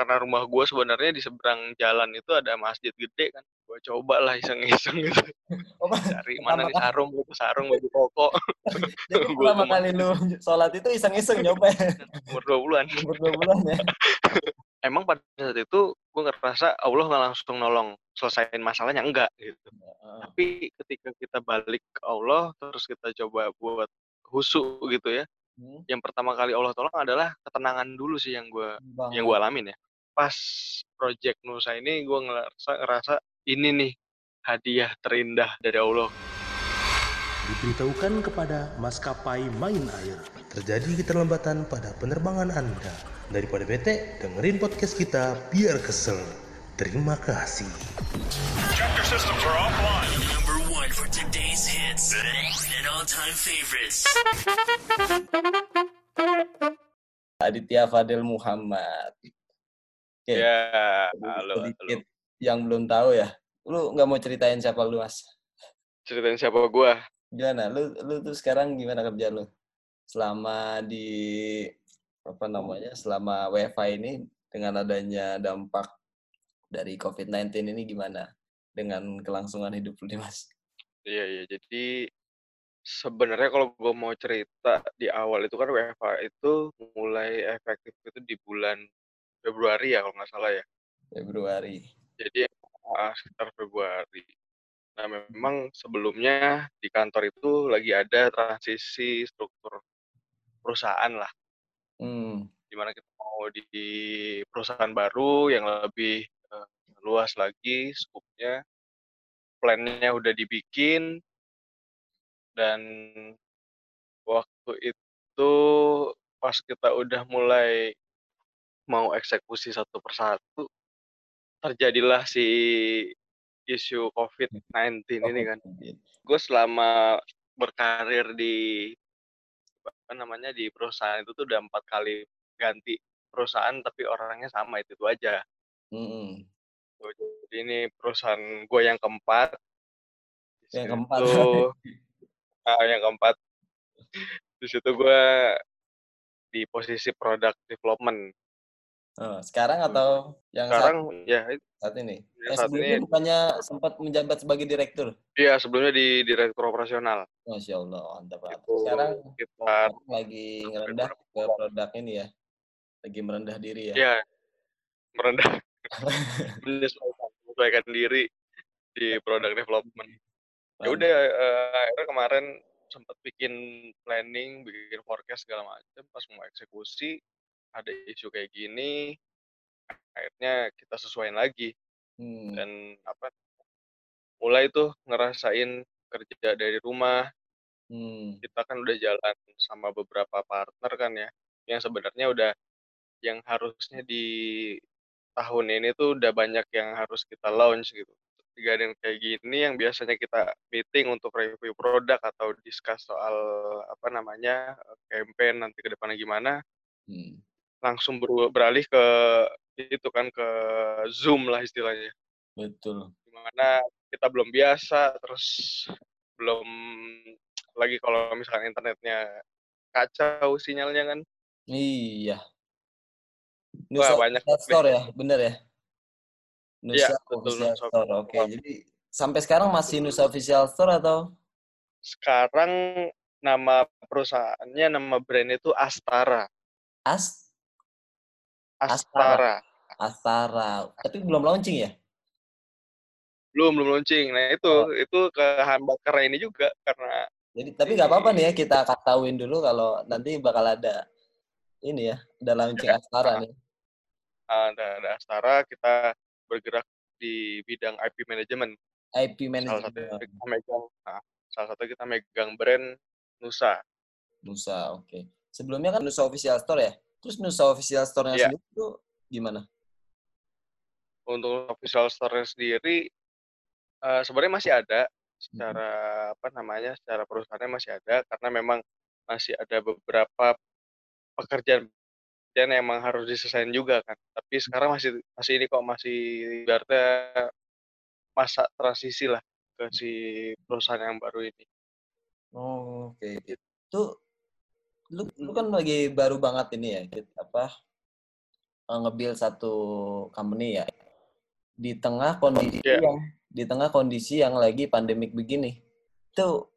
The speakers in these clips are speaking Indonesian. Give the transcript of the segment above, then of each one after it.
karena rumah gue sebenarnya di seberang jalan itu ada masjid gede kan. Gue coba lah iseng-iseng gitu. Oh, cari mana nih sarung gitu sarung baju koko. Jadi pertama kali lu sholat itu iseng-iseng nyoba ya? umur dua bulan. Umur dua bulan ya. emang pada saat itu gue ngerasa Allah nggak langsung nolong selesaiin masalahnya? Enggak gitu. Tapi ketika kita balik ke Allah terus kita coba buat husu gitu ya Hmm, yang pertama kali Allah tolong adalah ketenangan dulu sih yang gue yang gue alamin ya pas project Nusa ini gue ngerasa ngerasa ini nih hadiah terindah dari Allah Diberitahukan kepada maskapai main air, terjadi keterlambatan pada penerbangan Anda. Daripada bete, dengerin podcast kita biar kesel. Terima kasih. Chapter systems are offline. Number one for today's hits and all-time favorites. Aditya Fadil Muhammad. Oke, ya halo, halo. sedikit yang belum tahu ya. Lu nggak mau ceritain siapa lu, Mas? ceritain siapa gue Gimana? Lu lu tuh sekarang gimana kerja lu? Selama di apa namanya? Selama WFH ini dengan adanya dampak dari COVID-19 ini gimana? Dengan kelangsungan hidup lu nih, Mas? Iya iya jadi sebenarnya kalau gue mau cerita di awal itu kan WFH itu mulai efektif itu di bulan Februari ya kalau nggak salah ya. Februari. Jadi ah, sekitar Februari. Nah memang sebelumnya di kantor itu lagi ada transisi struktur perusahaan lah, Hmm. di mana kita mau di perusahaan baru yang lebih eh, luas lagi skupnya, plannya udah dibikin dan waktu itu pas kita udah mulai mau eksekusi satu persatu terjadilah si isu COVID-19 ini kan. Gue selama berkarir di apa namanya di perusahaan itu tuh udah empat kali ganti perusahaan tapi orangnya sama itu, itu aja. Hmm. Tuh, Jadi ini perusahaan gue yang keempat. Yang keempat. ah, yang keempat. Di situ gue di posisi product development. Oh, sekarang atau yang saat, Sekarang ya saat ini? yang Eh, saat sebelumnya ini bukannya sempat menjabat sebagai direktur? iya sebelumnya di direktur operasional. Masya Allah, mantap. Itu Sekarang sekitar lagi ngerendah ke produk ini ya? Lagi merendah diri ya? ya merendah menyesuaikan, menyesuaikan diri di product development. Ya udah eh, akhirnya kemarin sempat bikin planning, bikin forecast segala macam pas mau eksekusi ada isu kayak gini akhirnya kita sesuaiin lagi Hmm. dan apa mulai tuh ngerasain kerja dari rumah Hmm. kita kan udah jalan sama beberapa partner kan ya yang sebenarnya udah yang harusnya di tahun ini tuh udah banyak yang harus kita launch gitu kejadian kayak gini yang biasanya kita meeting untuk review produk atau discuss soal apa namanya campaign nanti ke depannya gimana Hmm. Langsung ber- beralih ke itu kan ke Zoom lah istilahnya Betul. di mana kita belum biasa terus belum lagi kalau misalkan internetnya kacau sinyalnya kan Iya. Wah, Nusa banyak Official nih. Store ya, bener ya? Nusa Iya, betul, Nusa Store. Oke, jadi sampai sekarang masih Nusa Official Store atau sekarang nama perusahaannya nama brand itu Astara As Astara Astara? Tapi belum launching ya? belum belum launching nah itu Oh. itu kehambat karena ini juga karena Jadi tapi nggak apa-apa nih ya kita ketahuin dulu kalau nanti bakal ada ini ya, ada launching Astara nih. ada, ada Astara kita bergerak di bidang IP management IP salah satu Management kita megang nah, salah satu kita megang brand Nusa Nusa, oke. Sebelumnya kan Nusa Official Store ya? Terus Nusa Official Store-nya Iya. sendiri itu gimana? untuk official store sendiri eh, sebenarnya masih ada secara apa namanya secara perusahaannya masih ada karena memang masih ada beberapa pekerjaan yang emang harus diselesaikan juga kan tapi sekarang masih masih ini kok masih ibaratnya masa transisi lah ke si perusahaan yang baru ini Oh, oke. Itu lu lu kan lagi baru banget ini ya, gitu, apa eh, nge-build satu company ya di tengah kondisi Iya. yang di tengah kondisi yang lagi pandemik begini. Itu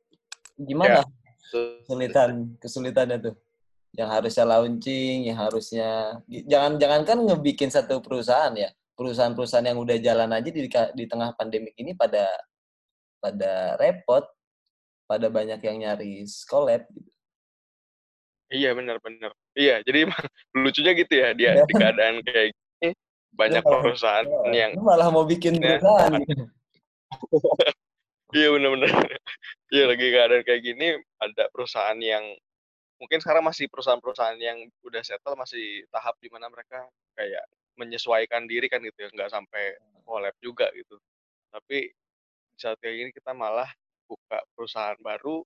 gimana Tuh. kesulitan kesulitannya tuh? Yang harusnya launching, yang harusnya jangan jangankan ngebikin satu perusahaan ya. Perusahaan-perusahaan yang udah jalan aja di di tengah pandemik ini pada pada repot, pada banyak yang nyari collab gitu. Iya benar-benar. Iya, jadi emang lucunya gitu ya dia Iya. di keadaan kayak gini banyak malah- perusahaan yang Lu malah mau bikin Ya. perusahaan gitu. iya benar-benar. Iya lagi keadaan kayak gini ada perusahaan yang mungkin sekarang masih perusahaan-perusahaan yang udah settle masih tahap di mana mereka kayak menyesuaikan diri kan gitu ya, nggak sampai collab juga gitu. Tapi saat kayak gini kita malah buka perusahaan baru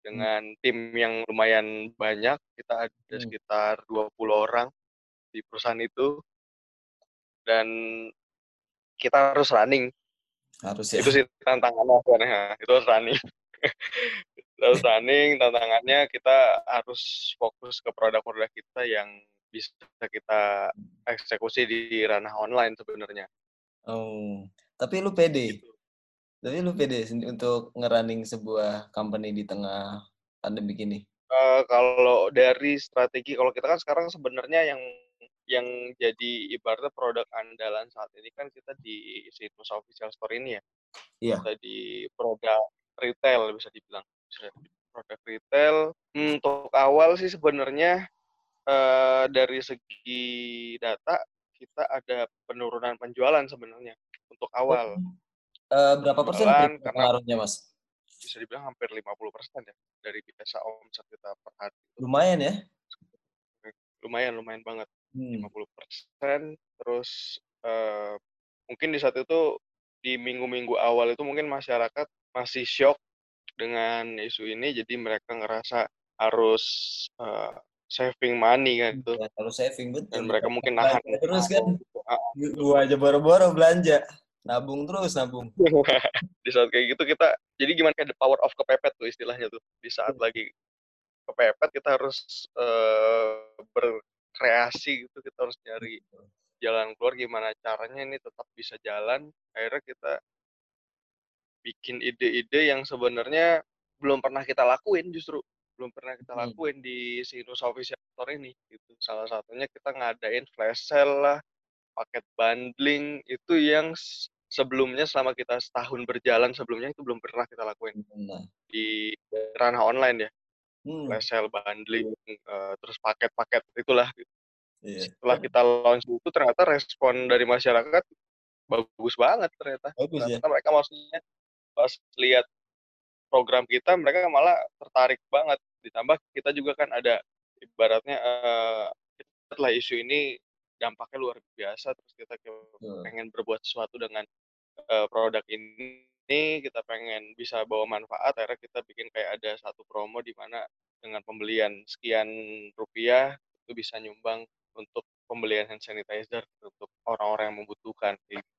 dengan tim yang lumayan banyak. Kita ada Hmm. sekitar 20 orang di perusahaan itu dan kita harus running Harus ya. itu sih tantangannya sebenarnya itu harus running harus running tantangannya kita harus fokus ke produk-produk kita yang bisa kita eksekusi di ranah online sebenarnya Oh, tapi lu pede. gitu. Tapi lu pede untuk ngerunning sebuah company di tengah pandemi ini. Eh, kalau dari strategi kalau kita kan sekarang sebenarnya yang yang jadi ibaratnya produk andalan saat ini kan kita di situs official store ini ya. Iya. bisa di produk retail bisa dibilang. Bisa produk retail. Hmm, untuk awal sih sebenarnya eh, dari segi data kita ada penurunan penjualan sebenarnya untuk awal Eh, berapa persen pengaruhnya, Mas? bisa dibilang hampir 50% ya dari biasa omset kita per hari Lumayan ya? lumayan lumayan banget Hmm. 50% terus eh, mungkin di saat itu di minggu-minggu awal itu mungkin masyarakat masih shock dengan isu ini jadi mereka ngerasa harus eh, saving money kan gitu Ya, harus saving betul. dan mereka mungkin nahan terus kan. Ah, Gua aja boro-boro belanja. Nabung terus, nabung. di saat kayak gitu kita jadi gimana kayak the power of kepepet tuh istilahnya tuh. Di saat lagi kepepet kita harus eh, berkreasi gitu kita harus nyari jalan keluar gimana caranya ini tetap bisa jalan. Akhirnya kita bikin ide-ide yang sebenarnya belum pernah kita lakuin justru. Belum pernah kita Hmm. lakuin di Sinus Official Store ini gitu. Salah satunya kita ngadain flash sale lah paket bundling itu yang sebelumnya selama kita setahun berjalan sebelumnya itu belum pernah kita lakuin Nah. di ranah online ya Hmm. sale bundling eh, terus paket-paket itulah gitu. Iya. setelah kita launch itu ternyata respon dari masyarakat bagus banget ternyata Bagus ya. ternyata mereka maksudnya pas lihat program kita mereka malah tertarik banget ditambah kita juga kan ada ibaratnya eh, setelah isu ini dampaknya luar biasa terus kita Betul. pengen berbuat sesuatu dengan eh, produk ini kita pengen bisa bawa manfaat akhirnya kita bikin kayak ada satu promo di mana dengan pembelian sekian rupiah itu bisa nyumbang untuk pembelian hand sanitizer untuk orang-orang yang membutuhkan kayak gitu.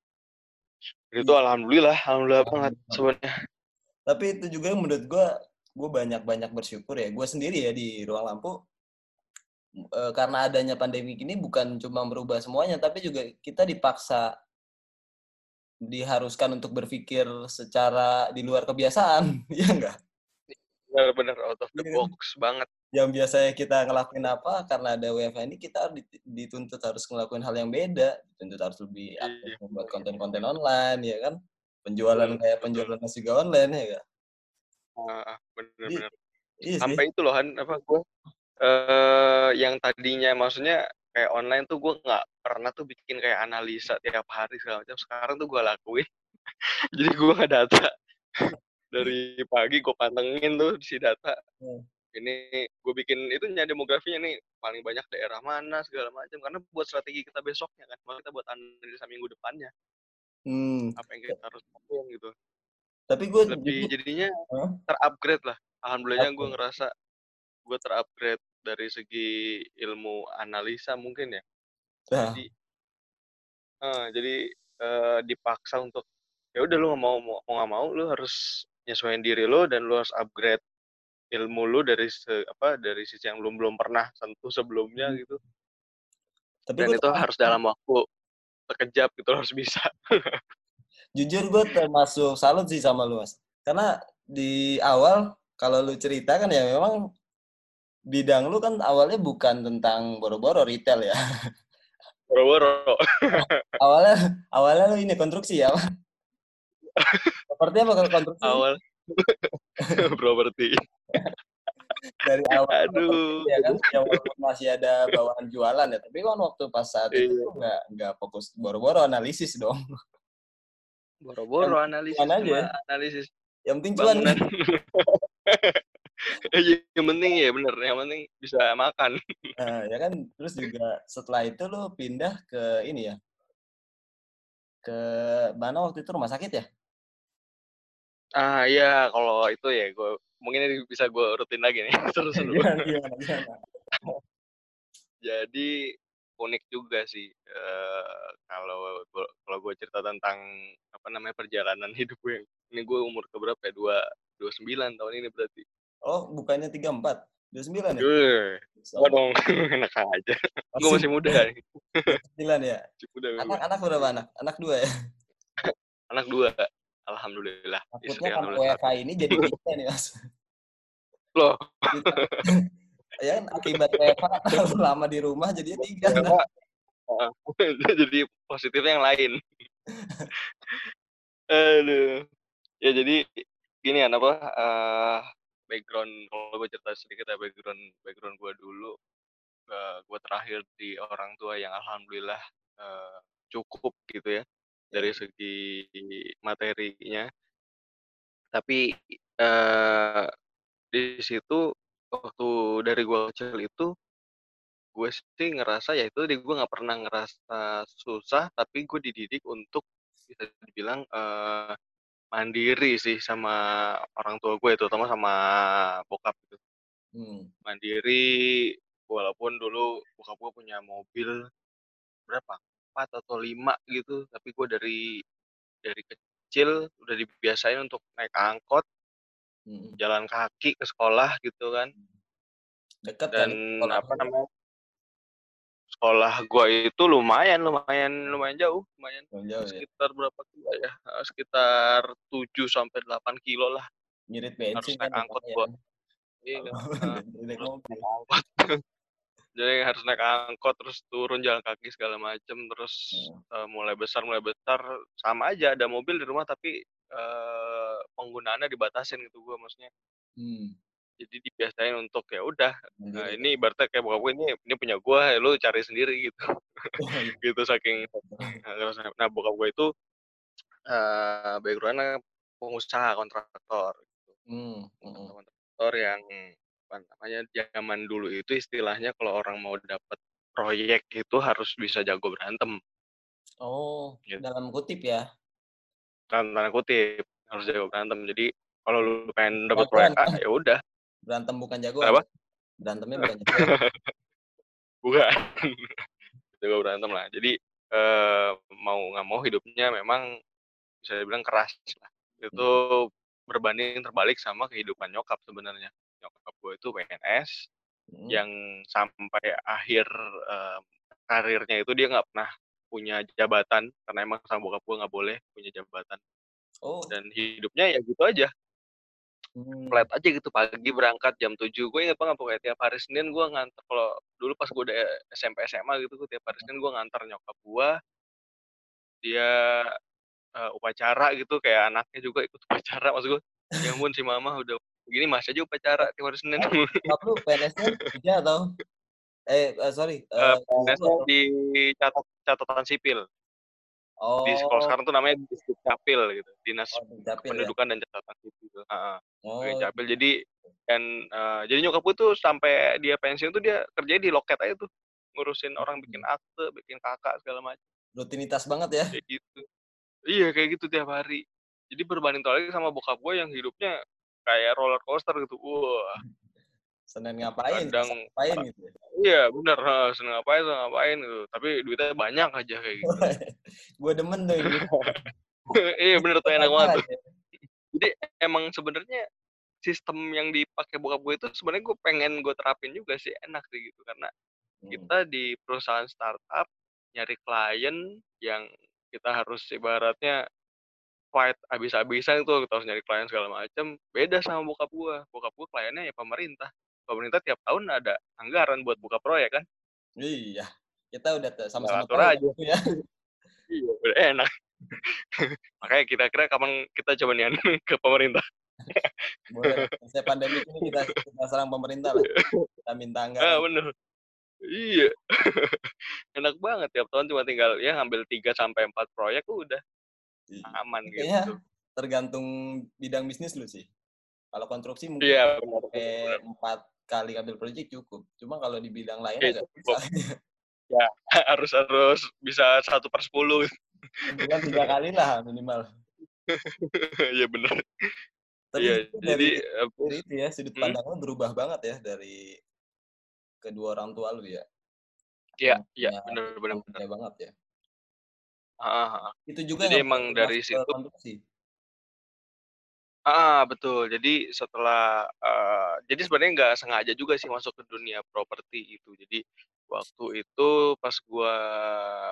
Dan itu alhamdulillah alhamdulillah banget sebenarnya Tapi itu juga menurut gue, gue banyak-banyak bersyukur ya. Gue sendiri ya di ruang lampu, eh, karena adanya pandemi ini bukan cuma merubah semuanya, tapi juga kita dipaksa diharuskan untuk berpikir secara di luar kebiasaan, ya enggak? benar-benar out of the Iya. box banget Yang biasanya kita ngelakuin apa, karena ada WFH ini kita harus dituntut harus ngelakuin hal yang beda, dituntut harus lebih aktif Iya. membuat konten-konten online, ya kan? Penjualan kayak penjualan nasi juga online, ya enggak? Ah, bener-bener Iya sih. sampai itu loh Han apa gue eh yang tadinya maksudnya kayak online tuh gue nggak pernah tuh bikin kayak analisa tiap hari segala macam. Sekarang tuh gue lakuin. Jadi gue nggak data. Dari pagi gue pantengin tuh si data. Hmm. ini gue bikin itu demografinya nih paling banyak daerah mana segala macam. Karena buat strategi kita besoknya kan Maksudnya kita buat analisa minggu depannya. Hmm. apa yang kita harus lakuin gitu. Tapi gue lebih jadinya Hah? terupgrade lah. Alhamdulillahnya gue ngerasa gue terupgrade dari segi ilmu analisa mungkin ya. Nah, jadi eh, jadi eh, dipaksa untuk ya udah lu nggak mau mau nggak mau lu harus nyesuaiin diri lu dan lu harus upgrade ilmu lu dari se, apa dari sisi yang belum belum pernah sentuh sebelumnya Hmm. gitu. Tapi dan itu harus dalam waktu sekejap gitu harus bisa. Jujur gue termasuk salut sih sama lu mas. Karena di awal kalau lu cerita kan ya memang bidang lu kan awalnya bukan tentang boro-boro retail ya. boro-boro awalnya awalnya lu ini konstruksi ya. Seperti apa kalau konstruksi? awal properti dari awal aduh ya kan ya walaupun masih ada bawaan jualan ya tapi kan waktu pas saat itu Iya. nggak nggak fokus boro-boro analisis dong boro-boro analisis aja. analisis yang penting cuan yang penting ya bener yang penting bisa makan. Nah, ya kan? Terus juga setelah itu lu pindah ke ini ya? Ke mana waktu itu rumah sakit ya? Ah iya kalau itu ya gue mungkin ini bisa gue urutin lagi nih seru-seru gimana gimana gimana jadi unik juga sih eh, kalau gua, kalau gue cerita tentang apa namanya perjalanan hidup gue ini gue umur keberapa ya? Dua dua sembilan tahun ini berarti oh bukannya tiga empat? Dua sembilan ya? Gue, dong enak aja. Gue masih muda. Ya? Masih muda gue. anak anak berapa anak? Anak dua ya? Anak dua, alhamdulillah. Istri takutnya kan. WFH ini jadi kita nih mas. Loh, ya kan? Akibat WFH terlalu lama di rumah jadinya tiga. Uh, jadi positifnya yang lain. Aduh. Ya jadi gini kan apa eh, background kalau gue cerita sedikit ya background background gue dulu eh, gue terakhir di orang tua yang alhamdulillah eh, cukup gitu ya dari segi materinya. Tapi eh, di situ waktu dari gue kecil itu gue sih ngerasa ya itu gue nggak pernah ngerasa susah tapi gue dididik untuk bisa dibilang eh, mandiri sih sama orang tua gue terutama sama bokap gitu hmm. mandiri walaupun dulu bokap gue punya mobil berapa empat atau lima gitu tapi gue dari dari kecil udah dibiasain untuk naik angkot hmm. jalan kaki ke sekolah gitu kan dekat kan dan sekolah. apa namanya sekolah gua itu lumayan lumayan lumayan jauh lumayan Oh, jauh ya. sekitar berapa kilo ya? Eh, sekitar 7 sampai 8 kilo lah. Ngirit harus bensin naik kan angkot pokoknya gua. Kan. iya Oh, angkot. Jadi harus naik angkot terus turun jalan kaki segala macem terus eh, mulai besar mulai besar sama aja ada mobil di rumah tapi eh, penggunaannya dibatasin gitu gua maksudnya. Hmm. Jadi dibiasain untuk ya udah nah, ini ibaratnya kayak bokap gue ini ini punya gua ya lu cari sendiri gitu Oh, iya. gitu saking nah, nah bokap gue itu eh backgroundnya pengusaha kontraktor gitu. Hmm, hmm. kontraktor yang apa namanya zaman dulu itu istilahnya kalau orang mau dapat proyek itu harus bisa jago berantem Oh, Gitu. dalam kutip ya. kan tanda kutip harus jago berantem jadi kalau lu pengen dapat proyek A ya udah Berantem bukan jagoan. Kenapa? Berantemnya bukan jagoan. bukan jago berantem lah jadi eh mau nggak mau hidupnya memang bisa dibilang keras lah itu berbanding terbalik sama kehidupan nyokap sebenarnya nyokap gue itu PNS Hmm. yang sampai akhir eh, karirnya itu dia nggak pernah punya jabatan karena emang sama bokap gue nggak boleh punya jabatan Oh, dan hidupnya ya gitu aja hmm. flat aja gitu pagi berangkat jam 7 gue inget banget pokoknya tiap hari Senin gue nganter kalau dulu pas gue udah SMP SMA gitu gue tiap hari Senin gue nganter nyokap gue dia eh, upacara gitu kayak anaknya juga ikut upacara maksud gue ya ampun si mama udah begini masih aja upacara tiap hari Senin Bokap lu PNS-nya tiga atau? Eh, eh, sorry. Eh, eh, atau- di catat catatan sipil oh, di kalau sekarang tuh namanya Distrik Capil gitu dinas oh, di Capil ya. pendudukan dan catatan sipil Heeh. Oh, Oke, Capil. Jadi dan eh, jadi nyokap gue tuh sampai dia pensiun tuh dia kerja di loket aja tuh ngurusin orang bikin akte, bikin kakak segala macam rutinitas banget ya. kayak gitu. Iya kayak gitu tiap hari. Jadi berbanding lagi sama bokap gue yang hidupnya kayak roller coaster gitu. Wah, Senin ngapain? Kadang- ngapain gitu. ya. iya bener. Seneng ngapain, seneng ngapain gitu. Tapi duitnya banyak aja kayak gitu. gue demen tuh gitu. iya bener tuh enak banget. tuh. Jadi emang sebenarnya sistem yang dipakai bokap gue itu sebenarnya gue pengen gue terapin juga sih enak sih gitu karena Hmm. kita di perusahaan startup nyari klien yang kita harus ibaratnya fight habis-habisan tuh kita harus nyari klien segala macam beda sama bokap gua bokap gua kliennya ya pemerintah pemerintah tiap tahun ada anggaran buat buka proyek kan Iya. Kita udah sama-sama tahu aja. ya. iya udah enak makanya kita kira kapan kita coba nih ke pemerintah Boleh. Selesai pandemi ini kita, kita serang pemerintah lah. Kita minta ah anggaran. bener iya enak banget tiap tahun cuma tinggal ya ngambil 3 sampai empat proyek udah Iya. aman Kayaknya gitu tergantung bidang bisnis lu sih. Kalau konstruksi mungkin iya benar sampai benar. empat kali ambil proyek cukup. Cuma kalau di bidang lain Iya, agak cukup. susah. harus harus bisa satu per sepuluh Minimal tiga kali lah minimal. iya benar Tapi iya itu jadi dari, eh, dari itu ya sudut Hmm? pandang lu berubah banget ya dari kedua orang tua lu ya. iya iya benar benar benar banget ya. Ah. Itu juga Jadi emang dari situ konstruksi. Ah betul. Jadi setelah eh, jadi sebenarnya nggak sengaja juga sih masuk ke dunia properti itu jadi waktu itu pas gua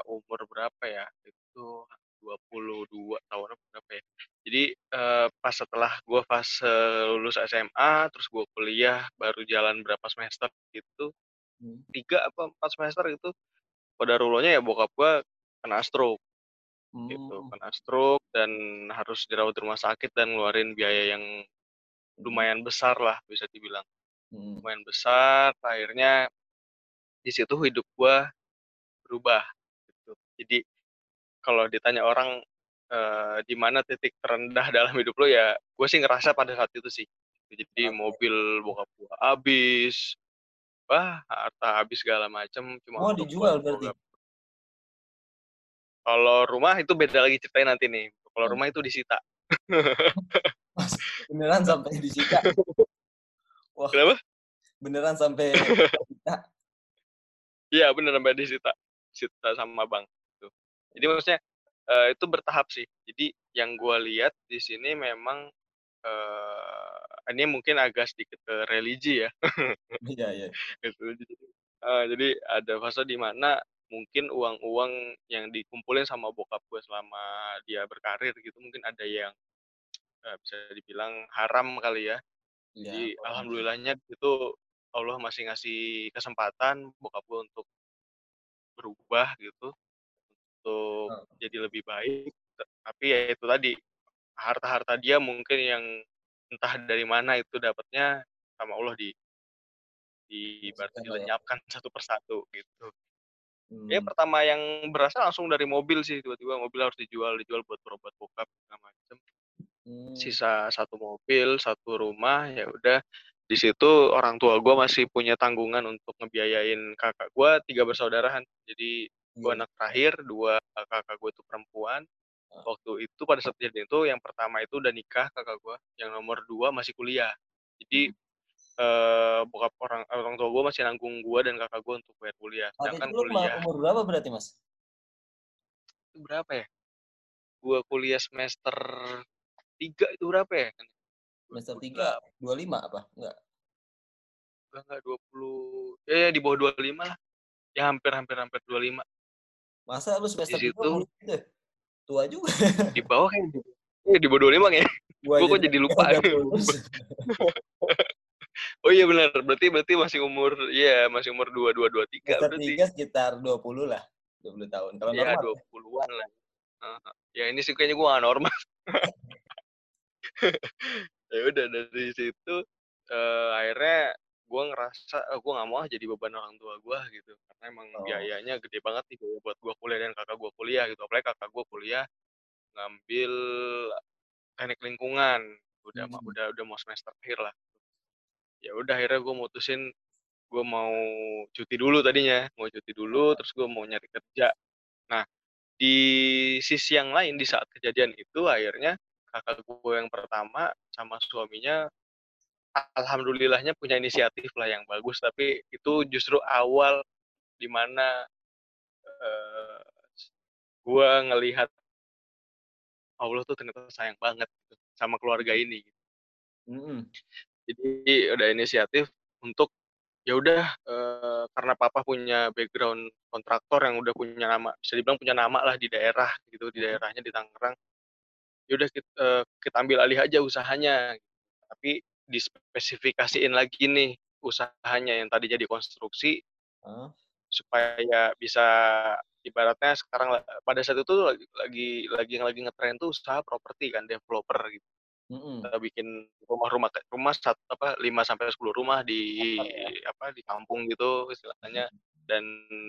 umur berapa ya? Itu 22 tahun apa berapa ya? Jadi eh, pas setelah gua fase lulus SMA terus gua kuliah baru jalan berapa semester gitu Hmm. tiga apa empat semester itu pada rulonya ya bokap gua kena stroke gitu Hmm. kena stroke dan harus dirawat di rumah sakit dan ngeluarin biaya yang lumayan besar lah bisa dibilang Hmm. lumayan besar akhirnya di situ hidup gua berubah gitu jadi kalau ditanya orang eh, di mana titik terendah dalam hidup lo ya gue sih ngerasa pada saat itu sih jadi Oke. mobil bokap gua habis wah harta habis segala macem cuma untuk dijual berarti. Kalau rumah itu beda lagi ceritanya nanti nih kalau Oh. rumah itu disita Mas, beneran sampai disita. Wah, kenapa beneran sampai disita. Iya bener sampai disita, disita sama bank. Tuh. Jadi maksudnya eh, itu bertahap sih. Jadi yang gua lihat di sini memang eh ini mungkin agak sedikit ke religi ya. Iya, iya. gitu. Jadi, eh, jadi ada fase di mana mungkin uang-uang yang dikumpulin sama bokap gue selama dia berkarir gitu mungkin ada yang eh, bisa dibilang haram kali ya. Iya, Jadi paham. alhamdulillahnya itu Allah masih ngasih kesempatan bokap gue untuk berubah gitu, untuk Oh. jadi lebih baik. Tapi ya itu tadi harta-harta dia mungkin yang entah dari mana itu dapatnya sama Allah di di ibaratnya Masukkan lah ya. dilenyapkan satu persatu gitu. Ya Hmm. pertama yang berasa langsung dari mobil sih tiba-tiba mobil harus dijual dijual buat berobat bokap segala macem. Hmm. Sisa satu mobil satu rumah ya udah di situ orang tua gue masih punya tanggungan untuk ngebiayain kakak gue tiga bersaudarahan jadi gue Iya. anak terakhir dua kakak gue itu perempuan Ah. waktu itu pada saat kejadian itu yang pertama itu udah nikah kakak gue yang nomor dua masih kuliah jadi eh bokap orang orang tua gue masih nanggung gue dan kakak gue untuk bayar kuliah sedangkan itu kuliah umur berapa berarti, Mas? itu berapa ya gue kuliah semester tiga itu berapa ya Semester 3, 25 apa? Enggak. enggak enggak dua puluh ya, ya di bawah dua lima lah ya hampir hampir hampir dua lima Masa lu semester 3 situ- gitu? Tua juga. di bawah kan ya di bawah dua lima ya Gua kok jadi lupa. oh iya benar berarti berarti masih umur ya masih umur dua dua dua tiga berarti 3 sekitar 20 lah. 20 tahun. Kalau ya normal. dua puluhan lah Heeh. ya ini sih kayaknya gua gak normal ya udah dari situ eh, akhirnya gua ngerasa eh, gua nggak mau ah jadi beban orang tua gua gitu karena emang Oh. biayanya gede banget nih buat gua kuliah dan kakak gua kuliah gitu apalagi kakak gua kuliah ngambil teknik lingkungan udah Hmm. udah udah mau semester akhir lah ya udah akhirnya gue mutusin gue mau cuti dulu tadinya mau cuti dulu terus gue mau nyari kerja. Nah di sisi yang lain di saat kejadian itu akhirnya kakak gue yang pertama sama suaminya alhamdulillahnya punya inisiatif lah yang bagus tapi itu justru awal di mana eh, gue ngelihat Allah tuh ternyata sayang banget gitu sama keluarga ini Mm-mm. Jadi udah inisiatif untuk ya udah eh, karena papa punya background kontraktor yang udah punya nama bisa dibilang punya nama lah di daerah gitu di daerahnya di Tangerang ya udah kita, eh, kita ambil alih aja usahanya. Tapi dispesifikasiin lagi nih usahanya yang tadi jadi konstruksi Hah? supaya bisa ibaratnya sekarang pada saat itu lagi lagi lagi yang lagi ngetren tuh usaha properti kan developer gitu Mm-mm. kita bikin rumah-rumah rumah satu apa 5 sampai 10 rumah di ya? apa di kampung gitu istilahnya. Dan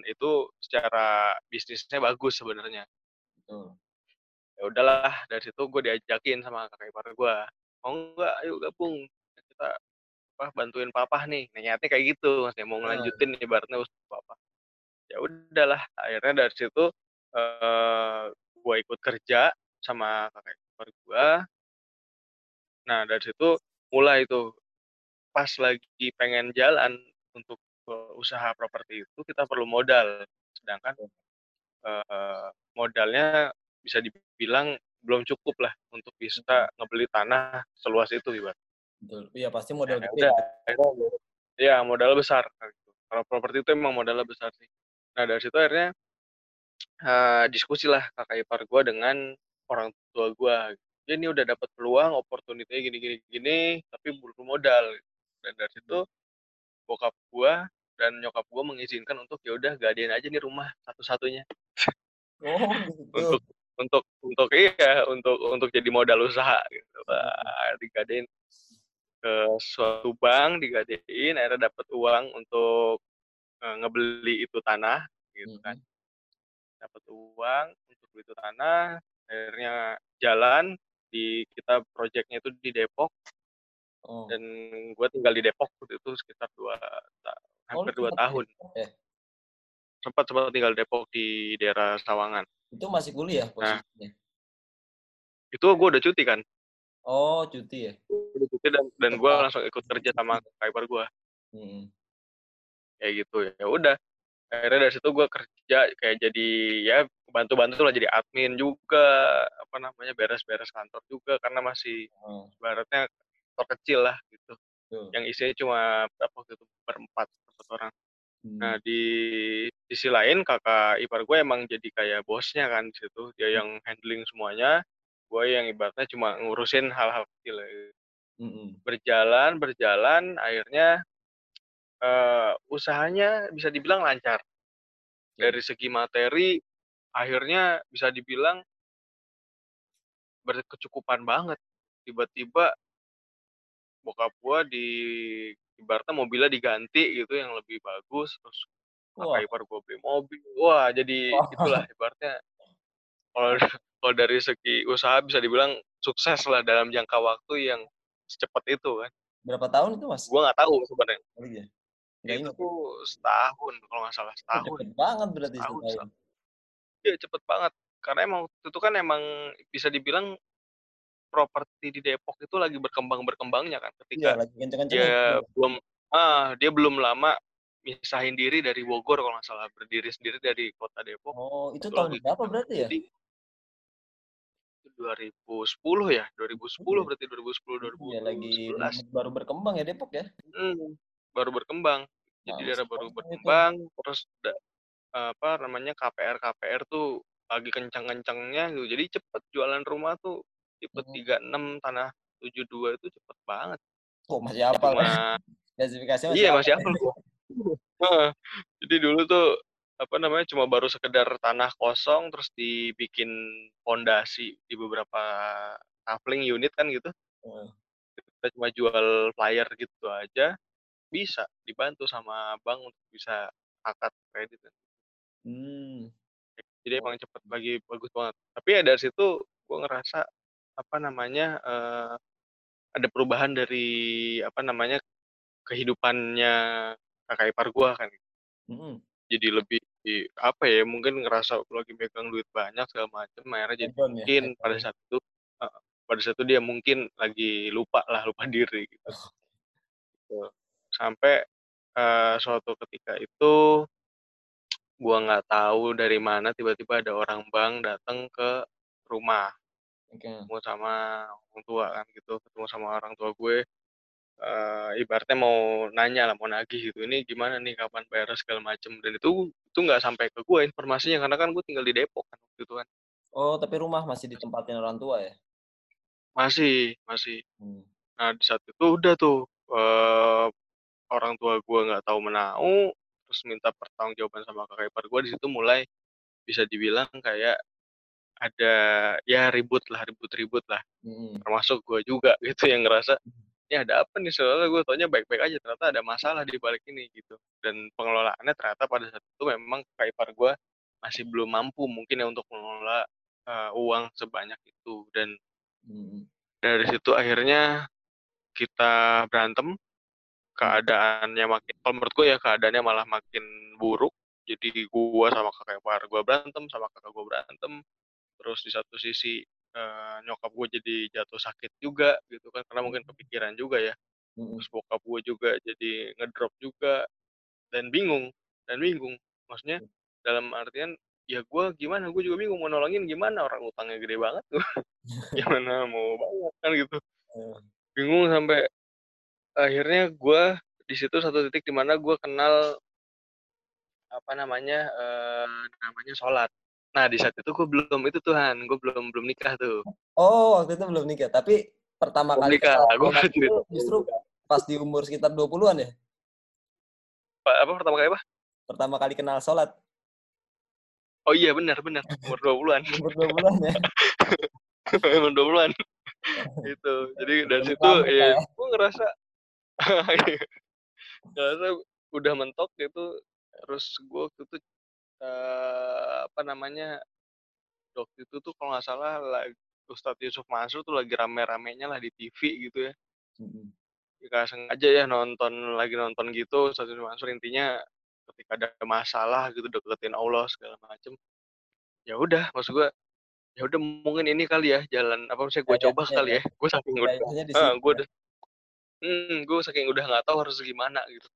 itu secara bisnisnya bagus sebenarnya. Betul. ya udahlah dari situ gue diajakin sama kakak ipar gue mau nggak? Ayo gabung. Kita apa bantuin papa nih. Niatnya kayak gitu maksudnya mau ngelanjutin ibaratnya usaha papa. Ya udahlah akhirnya dari situ eh gue ikut kerja sama kakak ipar gue nah dari situ mulai tuh pas lagi pengen jalan untuk eh, usaha properti itu kita perlu modal sedangkan eh, modalnya bisa dibilang belum cukup lah untuk bisa ngebeli tanah seluas itu ibarat Betul. Iya pasti modal Ya gede. udah, akhirnya ya modal besar gitu. kalau properti itu emang modalnya besar sih nah dari situ akhirnya eh, diskusi lah kakak ipar gue dengan orang tua gue dia ini udah dapat peluang opportunity gini gini gini tapi butuh modal. Dan dari situ bokap gue dan nyokap gue mengizinkan untuk ya udah gadein aja nih rumah satu-satunya. Oh gitu. untuk untuk untuk iya untuk untuk jadi modal usaha gitu. Wah, digadein ke suatu bank digadein akhirnya dapat uang untuk eh, ngebeli itu tanah gitu kan. Mm-mm. dapat uang untuk beli itu tanah akhirnya jalan di kita proyeknya itu di Depok Oh. dan gue tinggal di Depok waktu itu sekitar dua ta- Oh, hampir dua tahun ya? sempat sempat tinggal di Depok di daerah Sawangan Itu masih kuliah Nah. posisinya. itu gue udah cuti kan Oh cuti ya. udah cuti dan dan gue langsung ikut kerja sama kakak gue Mm-mm. kayak gitu ya udah akhirnya dari situ gue kerja kayak jadi ya bantu-bantu lah jadi admin juga apa namanya beres-beres kantor juga karena masih Oh, ibaratnya kantor kecil lah gitu. Betul. yang isinya cuma berapa waktu itu? Berempat empat orang. Hmm. nah di sisi lain kakak ipar gue emang jadi kayak bosnya kan di situ. Dia yang handling semuanya. Gue yang ibaratnya cuma ngurusin hal-hal kecil Mm-mm. berjalan berjalan akhirnya eh, usahanya bisa dibilang lancar dari segi materi akhirnya bisa dibilang berkecukupan banget tiba-tiba bokap gua di ibaratnya mobilnya diganti gitu yang lebih bagus terus kakak ipar gua beli mobil wah jadi Wah. itulah ibaratnya kalau kalau dari segi usaha bisa dibilang sukses lah dalam jangka waktu yang secepat itu kan Berapa tahun itu mas? gua nggak tahu sebenarnya Oh, iya. Nggak itu ingat. tuh setahun kalau nggak salah setahun cepet banget berarti Setahun, setahun. Iya cepet banget. Karena emang itu kan emang bisa dibilang properti di Depok itu lagi berkembang berkembangnya kan Iya ketika lagi kenceng-kencengnya. dia belum ah dia belum lama misahin diri dari Bogor kalau nggak salah berdiri sendiri dari kota Depok. Oh itu Itu tahun lagi berapa berarti ya? Jadi itu 2010 ya, 2010 Iya. berarti 2010 Iya lagi 2011 baru berkembang ya Depok ya. Hmm, baru berkembang. Jadi Males daerah baru itu. berkembang terus da- apa namanya KPR KPR tuh lagi kencang-kencangnya gitu. Jadi cepet jualan rumah tuh tipe Mhm. 36 tanah 72 itu cepet banget. Kok masih hafal? Cuma Spesifikasinya masih iya masih gua. Heeh. Jadi dulu tuh apa namanya cuma baru sekedar tanah kosong terus dibikin pondasi di beberapa coupling unit kan gitu. Heeh. Kita cuma jual flyer gitu aja bisa dibantu sama bank untuk bisa akad kredit. Hmm. Jadi Oh. emang cepet lagi bagus banget. Tapi ya dari situ gue ngerasa apa namanya eh, ada perubahan dari apa namanya kehidupannya kakak ipar gue kan. Mm-mm. Jadi lebih apa ya mungkin ngerasa lagi megang duit banyak segala macam. Akhirnya jadi Hedon ya, mungkin pada hedon. saat itu eh, pada saat itu dia mungkin lagi lupa lah lupa diri gitu. Gitu. Sampai eh, suatu ketika itu gua nggak tahu dari mana tiba-tiba ada orang bank datang ke rumah Oke. ketemu sama orang tua kan gitu ketemu sama orang tua gue eh, ibaratnya mau nanya lah, mau nagih gitu, "Ini gimana nih, kapan bayarnya?" Segala macem. Dan itu itu nggak sampai ke gue informasinya, karena kan gue tinggal di Depok kan waktu itu kan. Oh, tapi rumah masih ditempatin orang tua ya? Masih masih. Hmm. Nah, di saat itu udah tuh, eee, orang tua gue nggak tahu menau, terus minta pertanggungjawaban sama kakak ipar gue, di situ mulai bisa dibilang kayak ada ya ribut lah, ribut-ribut lah. Mhm. Termasuk gue juga gitu yang ngerasa, "Ini ada apa nih?" Soalnya gue taunya baik-baik aja, ternyata ada masalah di balik ini gitu. Dan pengelolaannya ternyata pada saat itu memang kakak ipar gue masih belum mampu mungkin ya untuk mengelola, eee, uang sebanyak itu. Dan Mhm. dari situ akhirnya kita berantem, keadaannya makin kalau menurut gue ya keadaannya malah makin buruk. Jadi gue sama kakak ipar gue berantem, sama kakak gue berantem. Terus di satu sisi, eee, nyokap gue jadi jatuh sakit juga gitu kan, karena mungkin kepikiran juga ya. Mhm. Terus bokap gue juga jadi ngedrop juga, dan bingung dan bingung. Maksudnya dalam artian, ya gue gimana, gue juga bingung mau nolongin gimana, orang utangnya gede banget tuh. Gimana mau bayar kan gitu. Heeh. Bingung sampai akhirnya gue di situ satu titik di mana gue kenal apa namanya, eee, namanya sholat. Nah, di saat itu gue belum itu tuh Han, gue belum belum nikah tuh. Oh, waktu itu belum nikah, tapi pertama Belum kali nikah, gue itu justru pas di umur sekitar 20-an ya? Pa apa pertama kali apa? Pertama kali kenal sholat. Oh iya benar benar, umur 20-an. Umur 20-an ya? Umur 20-an. Gitu. Jadi dari situ ya ya. gue ngerasa ngerasa udah mentok gitu, terus gue waktu itu, eee, apa namanya, waktu itu tuh kalau nggak salah lag Ustadz Yusuf Mansur tuh lagi rame-ramenya lah di TV gitu ya. Mhm. Ya nggak sengaja ya nonton lagi nonton gitu Ustadz Yusuf Mansur intinya ketika ada masalah gitu deketin Allah segala macem. Ya udah maksud gue, ya udah mungkin ini kali ya jalan apa maksudnya gue coba Hidayahnya kali ya? ya. Gue saking udah gue ya? udah mhm, gue saking udah nggak tahu harus gimana gitu.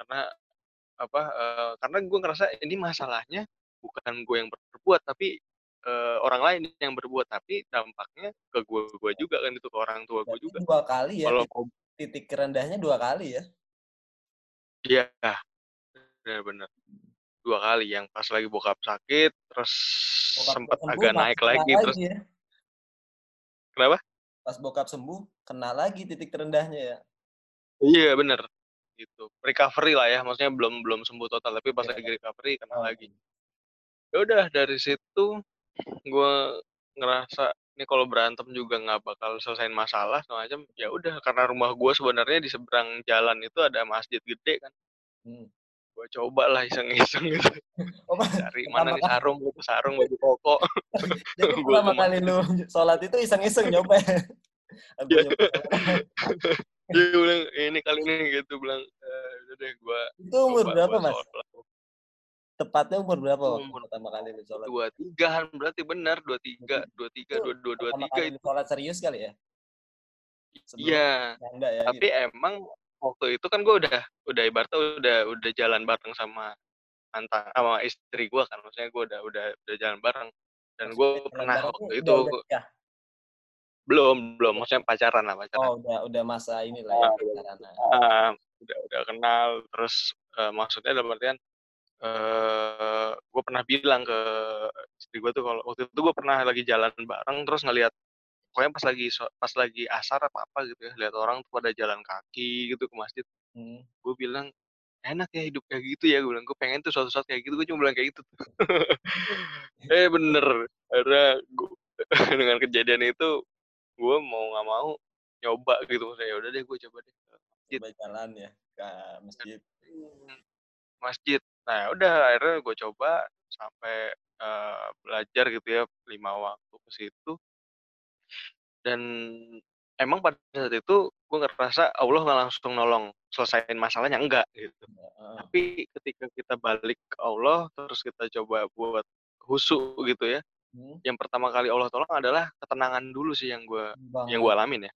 Karena apa, eee, karena gue ngerasa ini masalahnya bukan gue yang berbuat, tapi, eee, orang lain yang berbuat, tapi dampaknya ke gue-gue juga kan itu, ke orang tua gue Berarti juga. 2 kali ya Kalau tit kom titik terendahnya 2 kali ya? Iya, bener bener. 2 kali, yang pas lagi bokap sakit, terus Bokap sempet udah sembuh agak naik kena lagi, terus lagi ya? Kenapa? Pas bokap sembuh, kena lagi titik terendahnya ya? Iya bener, gitu. Recovery lah ya, maksudnya belum belum sembuh total, tapi pas Iya. lagi recovery kena Oh. lagi. Ya udah dari situ gue ngerasa ini kalau berantem juga nggak bakal selesaiin masalah segala macam, ya udah karena rumah gue sebenarnya di seberang jalan itu ada masjid gede kan. Mhm. Gue cobalah iseng-iseng gitu, Oh, cari mana nih sarung gitu, sarung, baju koko. jadi Gue pertama kali lu sholat itu iseng-iseng nyoba ya? Aku. Dia bilang, "Ini kali ini," gitu bilang, eee, "udah deh gue Itu umur coba berapa, Mas? sholat." Tepatnya umur berapa waktu umur pertama kali lu sholat? 23-an berarti bener, 23, 23, Itu 22, pertama 23 kali lu itu. sholat serius kali ya? Iya, ya tapi gitu? emang waktu itu kan gue udah udah ibaratnya udah udah jalan bareng sama mantan sama istri gue kan, maksudnya gue udah udah udah jalan bareng. Dan gue pernah waktu itu udah udah nikah? Belum belum, maksudnya pacaran lah, pacaran. Oh, udah udah masa inilah ya, Heeh, pacaran, heeh, udah udah kenal, terus, eee, maksudnya dalam artian, eee, gue pernah bilang ke istri gue tuh kalau waktu itu gue pernah lagi jalan bareng, terus ngelihat pokoknya pas lagi pas lagi asar apa apa gitu ya, lihat orang tuh pada jalan kaki gitu ke masjid. Mhm. Gue bilang, "Enak ya hidup kayak gitu ya," gue bilang, "gue pengen tuh suatu saat kayak gitu," gue cuma bilang kayak gitu. Eh bener, akhirnya gu dengan kejadian itu, gue mau nggak mau nyoba gitu, maksudnya ya udah deh gue coba deh ke masjid. Coba jalan ya ke masjid. Mhm, masjid. Nah udah akhirnya gue coba sampai, eee, belajar gitu ya 5 waktu ke situ. Dan emang pada saat itu gue ngerasa Allah nggak langsung nolong, selesaiin masalahnya, enggak gitu. Heeh. Tapi ketika kita balik ke Allah, terus kita coba buat khusyuk gitu ya, Mhm. yang pertama kali Allah tolong adalah ketenangan dulu sih yang gue yang Banget. gue alamin ya.